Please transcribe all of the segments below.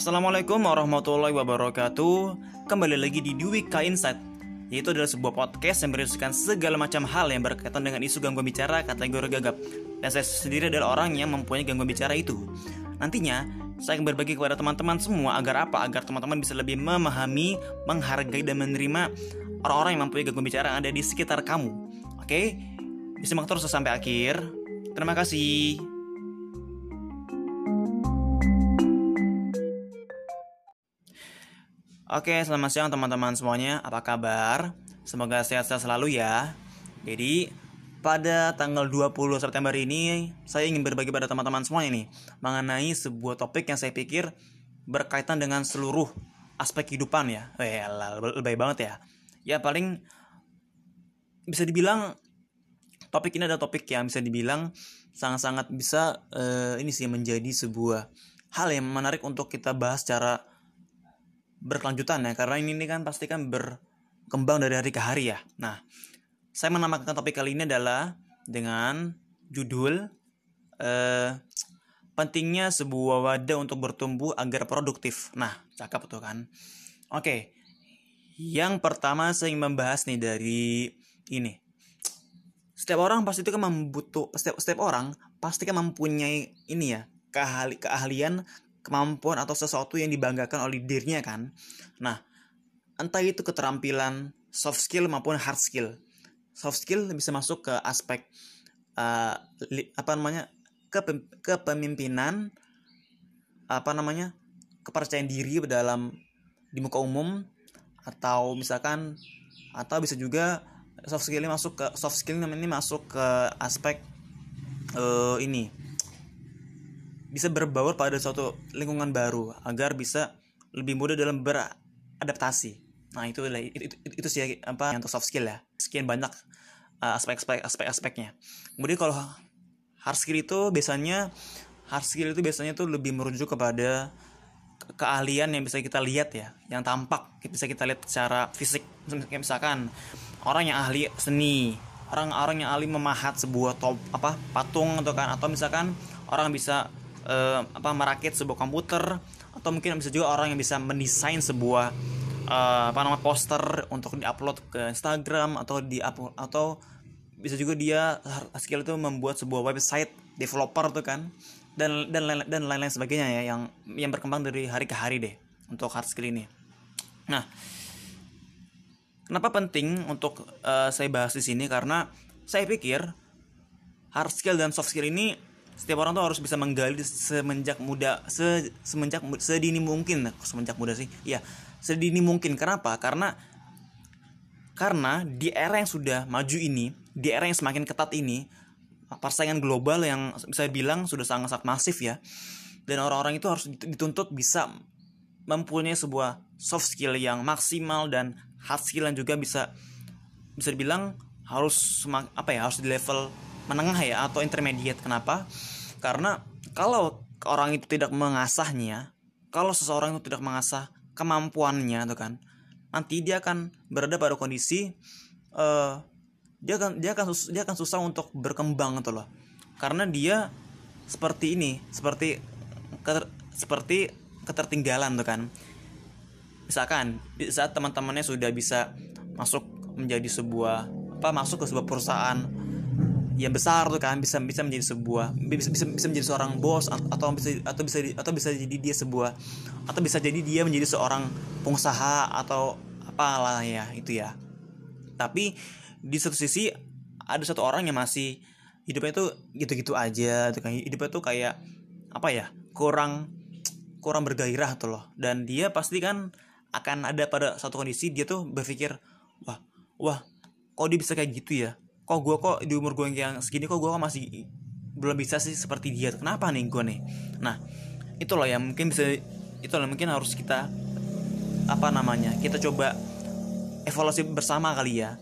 Assalamualaikum warahmatullahi wabarakatuh. Kembali lagi di Dwika Insight Yaitu adalah sebuah podcast yang berisikan segala macam hal yang berkaitan dengan isu gangguan bicara kategori gagap. Dan saya sendiri adalah orang yang mempunyai gangguan bicara itu. Nantinya, saya akan berbagi kepada teman-teman semua agar apa? Agar teman-teman bisa lebih memahami, menghargai, dan menerima orang-orang yang mempunyai gangguan bicara yang ada di sekitar kamu. Oke? Disimak terus sampai akhir. Terima kasih Oke, selamat siang teman-teman semuanya. Apa kabar? Semoga sehat-sehat selalu ya. Jadi, pada tanggal 20 September ini, saya ingin berbagi pada teman-teman semua ini mengenai sebuah topik yang saya pikir berkaitan dengan seluruh aspek kehidupan ya. Eh, lebih banget ya. Ya paling bisa dibilang topik ini adalah topik yang bisa dibilang sangat-sangat bisa uh, ini sih menjadi sebuah hal yang menarik untuk kita bahas secara berkelanjutan ya karena ini, ini kan pasti kan berkembang dari hari ke hari ya. Nah, saya menamakan topik kali ini adalah dengan judul eh, pentingnya sebuah wadah untuk bertumbuh agar produktif. Nah, cakep tuh kan. Oke. Yang pertama saya ingin membahas nih dari ini. Setiap orang pasti itu kan membutuh setiap setiap orang pasti kan mempunyai ini ya keahli, keahlian kemampuan atau sesuatu yang dibanggakan oleh dirinya kan. Nah, entah itu keterampilan soft skill maupun hard skill. Soft skill bisa masuk ke aspek uh, li, apa namanya ke kepemimpinan apa namanya kepercayaan diri dalam di muka umum atau misalkan atau bisa juga soft skill ini masuk ke soft skill ini masuk ke aspek uh, ini bisa berbaur pada suatu lingkungan baru agar bisa lebih mudah dalam beradaptasi. Nah itu itu, itu, itu sih apa untuk soft skill ya. Sekian banyak uh, aspek-aspek aspek-aspeknya. Kemudian kalau hard skill itu biasanya hard skill itu biasanya tuh lebih merujuk kepada keahlian yang bisa kita lihat ya, yang tampak bisa kita lihat secara fisik. Misalkan orang yang ahli seni, orang-orang yang ahli memahat sebuah top apa patung atau kan atau misalkan orang bisa uh, apa merakit sebuah komputer atau mungkin bisa juga orang yang bisa mendesain sebuah uh, apa nama poster untuk diupload ke Instagram atau di atau bisa juga dia skill itu membuat sebuah website developer tuh kan dan dan dan lain-lain sebagainya ya yang yang berkembang dari hari ke hari deh untuk hard skill ini. Nah, kenapa penting untuk uh, saya bahas di sini karena saya pikir hard skill dan soft skill ini setiap orang tuh harus bisa menggali semenjak muda se, semenjak sedini mungkin. Semenjak muda sih ya sedini mungkin. Kenapa? Karena karena di era yang sudah maju ini di era yang semakin ketat ini persaingan global yang saya bilang sudah sangat-sangat masif ya. Dan orang-orang itu harus dituntut bisa mempunyai sebuah soft skill yang maksimal dan hard skill yang juga bisa bisa dibilang harus apa ya harus di level menengah ya atau intermediate kenapa? Karena kalau orang itu tidak mengasahnya kalau seseorang itu tidak mengasah kemampuannya tuh kan nanti dia akan berada pada kondisi uh, dia akan dia akan sus, dia akan susah untuk berkembang tuh loh. Karena dia seperti ini seperti keter, seperti ketertinggalan tuh kan. Misalkan saat teman-temannya sudah bisa masuk menjadi sebuah apa masuk ke sebuah perusahaan yang besar tuh kan bisa bisa menjadi sebuah bisa bisa, bisa menjadi seorang bos atau bisa atau bisa atau bisa jadi dia sebuah atau bisa jadi dia menjadi seorang pengusaha atau apalah ya itu ya. Tapi di satu sisi ada satu orang yang masih hidupnya itu gitu-gitu aja tuh kan. Hidupnya tuh kayak apa ya kurang kurang bergairah tuh loh. Dan dia pasti kan akan ada pada satu kondisi dia tuh berpikir wah wah kok dia bisa kayak gitu ya kok gue kok di umur gue yang segini kok gue masih belum bisa sih seperti dia kenapa nih gue nih? Nah itu loh yang mungkin bisa itu loh mungkin harus kita apa namanya kita coba evaluasi bersama kali ya.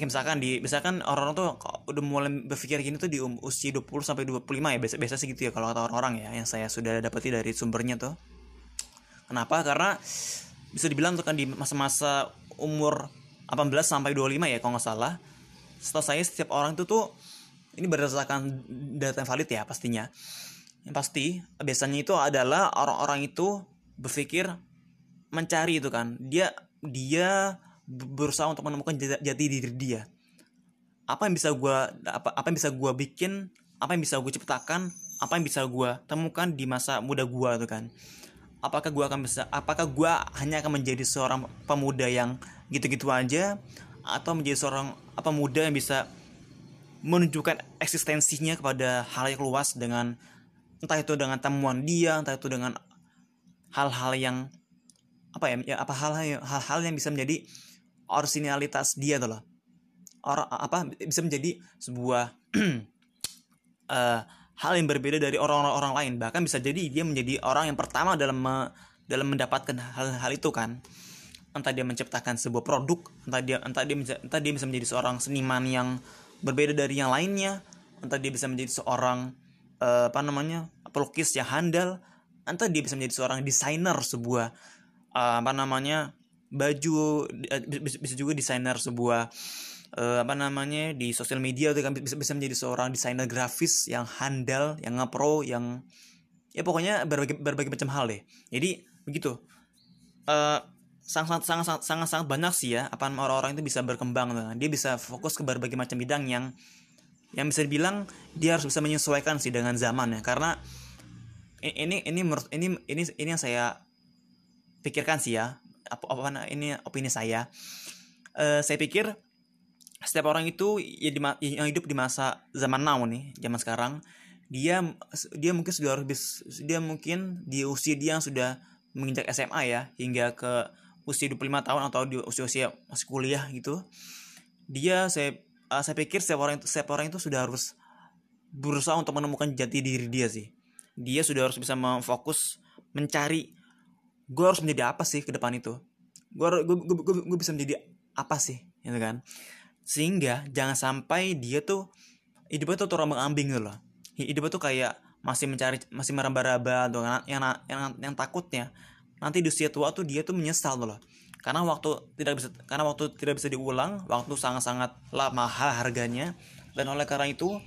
Misalkan di misalkan orang-orang tuh udah mulai berpikir gini tuh di um, usia 20 sampai 25 ya biasa biasa sih gitu ya kalau kata orang-orang ya yang saya sudah dapati dari sumbernya tuh. Kenapa? Karena bisa dibilang tuh kan di masa-masa umur 18 sampai 25 ya kalau nggak salah setahu saya setiap orang itu tuh ini berdasarkan data yang valid ya pastinya. Yang pasti biasanya itu adalah orang-orang itu berpikir mencari itu kan. Dia dia berusaha untuk menemukan jati diri dia. Apa yang bisa gue apa apa yang bisa gue bikin apa yang bisa gue ciptakan apa yang bisa gue temukan di masa muda gue tuh kan. Apakah gue akan bisa apakah gue hanya akan menjadi seorang pemuda yang gitu-gitu aja atau menjadi seorang apa muda yang bisa menunjukkan eksistensinya kepada hal yang luas dengan entah itu dengan temuan dia entah itu dengan hal-hal yang apa ya, ya apa hal-hal hal-hal yang bisa menjadi originalitas dia orang apa bisa menjadi sebuah uh, hal yang berbeda dari orang-orang lain. Bahkan bisa jadi dia menjadi orang yang pertama dalam me, dalam mendapatkan hal-hal itu kan entah dia menciptakan sebuah produk entah dia entah dia entah dia bisa menjadi seorang seniman yang berbeda dari yang lainnya entah dia bisa menjadi seorang uh, apa namanya pelukis yang handal entah dia bisa menjadi seorang desainer sebuah uh, apa namanya baju uh, bisa juga desainer sebuah uh, apa namanya di sosial media tuh kan bisa bisa menjadi seorang desainer grafis yang handal, yang ngepro, yang ya pokoknya berbagai berbagai macam hal deh. Jadi begitu. Uh, sangat sangat sangat sangat sangat banyak sih ya apa orang-orang itu bisa berkembang tuh. Dia bisa fokus ke berbagai macam bidang yang yang bisa dibilang dia harus bisa menyesuaikan sih dengan zaman ya. Karena ini ini menurut ini ini ini yang saya pikirkan sih ya. Apa apa ini opini saya. Uh, saya pikir setiap orang itu ya di, yang hidup di masa zaman now nih zaman sekarang dia dia mungkin sudah harus dia mungkin di usia dia yang sudah menginjak SMA ya hingga ke usia 25 tahun atau di usia-usia masih kuliah gitu dia saya uh, saya pikir setiap orang itu setiap orang itu sudah harus berusaha untuk menemukan jati diri dia sih. Dia sudah harus bisa memfokus mencari gue harus menjadi apa sih ke depan itu. Gue gue, gue, gue, bisa menjadi apa sih gitu kan. Sehingga jangan sampai dia tuh hidupnya tuh terombang ambing gitu loh. Hidupnya tuh kayak masih mencari masih meraba-raba tuh yang, yang yang yang takutnya nanti di usia tua tuh dia tuh menyesal loh karena waktu tidak bisa karena waktu tidak bisa diulang waktu sangat-sangat lah mahal harganya. Dan oleh karena itu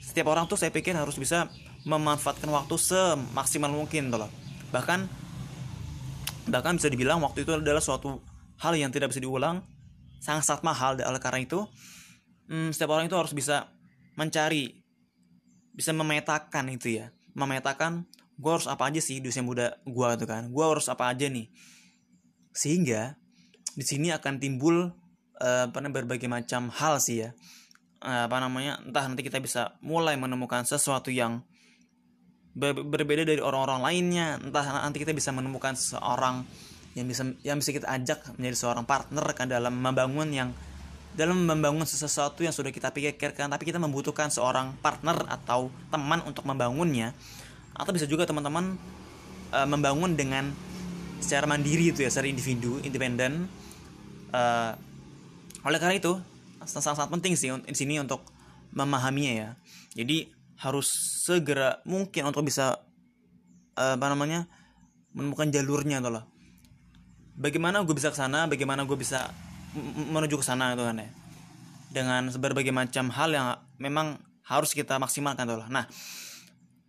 setiap orang tuh saya pikir harus bisa memanfaatkan waktu semaksimal mungkin loh bahkan bahkan bisa dibilang waktu itu adalah suatu hal yang tidak bisa diulang sangat sangat mahal oleh karena itu hmm, setiap orang itu harus bisa mencari bisa memetakan itu ya. Memetakan gue harus apa aja sih di usia muda gue tuh kan. Gue harus apa aja nih. Sehingga di sini akan timbul uh, berbagai macam hal sih ya. Uh, apa namanya entah nanti kita bisa mulai menemukan sesuatu yang ber berbeda dari orang-orang lainnya. Entah nanti kita bisa menemukan seorang yang bisa yang bisa kita ajak menjadi seorang partner kan dalam membangun yang dalam membangun sesuatu yang sudah kita pikirkan. Tapi kita membutuhkan seorang partner atau teman untuk membangunnya atau bisa juga teman-teman e, membangun dengan secara mandiri itu ya secara individu independen. E, oleh karena itu sangat-sangat penting sih di sini untuk memahaminya ya. Jadi harus segera mungkin untuk bisa e, apa namanya menemukan jalurnya tuh lah bagaimana gue bisa ke sana bagaimana gue bisa menuju ke sana itu kan ya. Dengan berbagai macam hal yang memang harus kita maksimalkan tuh nah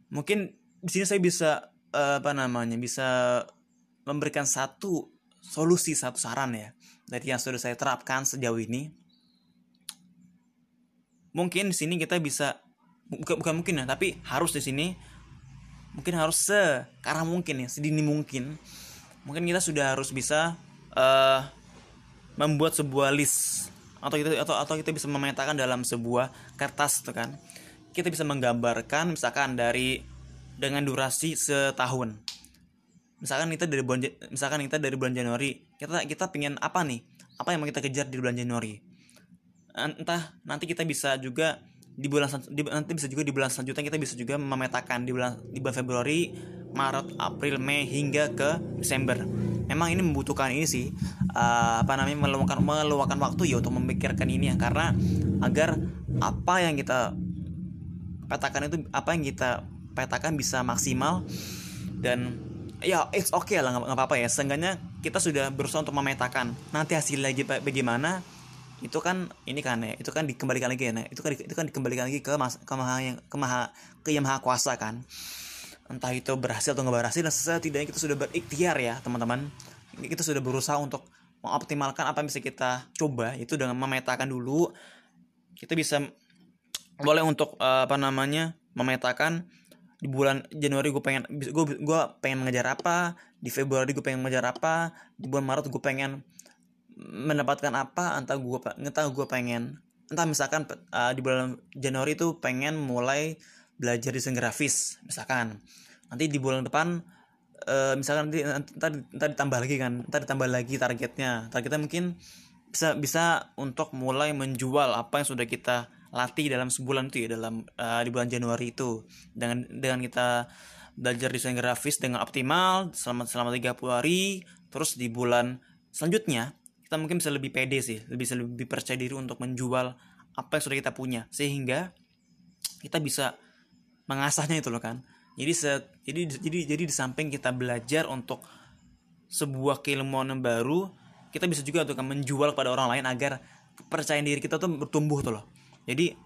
mungkin di sini saya bisa uh, apa namanya bisa memberikan satu solusi satu saran ya dari yang sudah saya terapkan sejauh ini. Mungkin di sini kita bisa bukan bukan mungkin ya tapi harus di sini mungkin harus sekarang mungkin ya sedini mungkin. Mungkin kita sudah harus bisa uh, membuat sebuah list atau kita atau atau kita bisa memetakan dalam sebuah kertas tuh kan. Kita bisa menggambarkan misalkan dari dengan durasi setahun. Misalkan kita dari bulan misalkan kita dari bulan Januari kita kita pengen apa nih? Apa yang mau kita kejar di bulan Januari? Entah nanti kita bisa juga di bulan di, nanti bisa juga di bulan selanjutnya kita bisa juga memetakan di bulan di bulan Februari Maret April Mei hingga ke Desember. Memang ini membutuhkan ini sih uh, apa namanya meluangkan meluangkan waktu ya untuk memikirkan ini ya. Karena agar apa yang kita petakan itu apa yang kita petakan bisa maksimal. Dan ya it's okay lah nggak apa-apa ya. Seenggaknya kita sudah berusaha untuk memetakan. Nanti hasilnya bagaimana itu kan ini kan ya itu kan dikembalikan lagi ya nah, itu kan itu kan dikembalikan lagi ke mas ke maha yang ke maha ke yang maha kuasa kan. Entah itu berhasil atau nggak berhasil setidaknya kita sudah berikhtiar ya teman-teman. Kita sudah berusaha untuk mengoptimalkan apa yang bisa kita coba. Itu dengan memetakan dulu. Kita bisa boleh untuk uh, apa namanya memetakan di bulan Januari gue pengen gue gue pengen mengejar apa di Februari gue pengen mengejar apa di bulan Maret gue pengen mendapatkan apa entah gue entah gue pengen entah misalkan uh, di bulan Januari itu pengen mulai belajar desain grafis misalkan. Nanti di bulan depan uh, misalkan nanti ntar, ntar ditambah lagi kan ntar ditambah lagi targetnya. Targetnya mungkin bisa bisa untuk mulai menjual apa yang sudah kita latih dalam sebulan itu ya dalam uh, di bulan Januari itu. Dengan dengan kita belajar desain grafis dengan optimal selama selama 30 hari terus di bulan selanjutnya kita mungkin bisa lebih pede sih lebih bisa lebih percaya diri untuk menjual apa yang sudah kita punya. Sehingga kita bisa mengasahnya itu loh kan. Jadi set, jadi jadi jadi di samping kita belajar untuk sebuah keilmuan yang baru kita bisa juga untuk menjual kepada orang lain agar kepercayaan diri kita tuh bertumbuh tuh loh jadi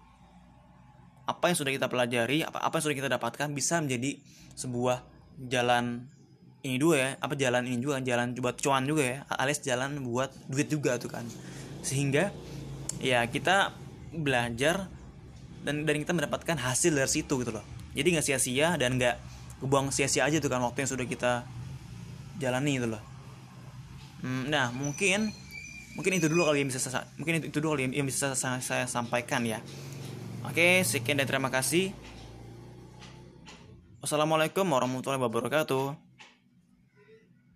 apa yang sudah kita pelajari apa apa yang sudah kita dapatkan bisa menjadi sebuah jalan ini dua ya apa jalan ini juga jalan buat cuan juga ya alias jalan buat duit juga tuh kan. Sehingga ya kita belajar dan dan kita mendapatkan hasil dari situ gitu loh. Jadi nggak sia-sia dan nggak buang sia-sia aja tuh kan waktu yang sudah kita jalani itu loh. Hmm, nah mungkin mungkin itu dulu kali yang bisa saya, mungkin itu dulu kali yang bisa saya, saya sampaikan ya. Oke sekian dan terima kasih. Wassalamualaikum warahmatullahi wabarakatuh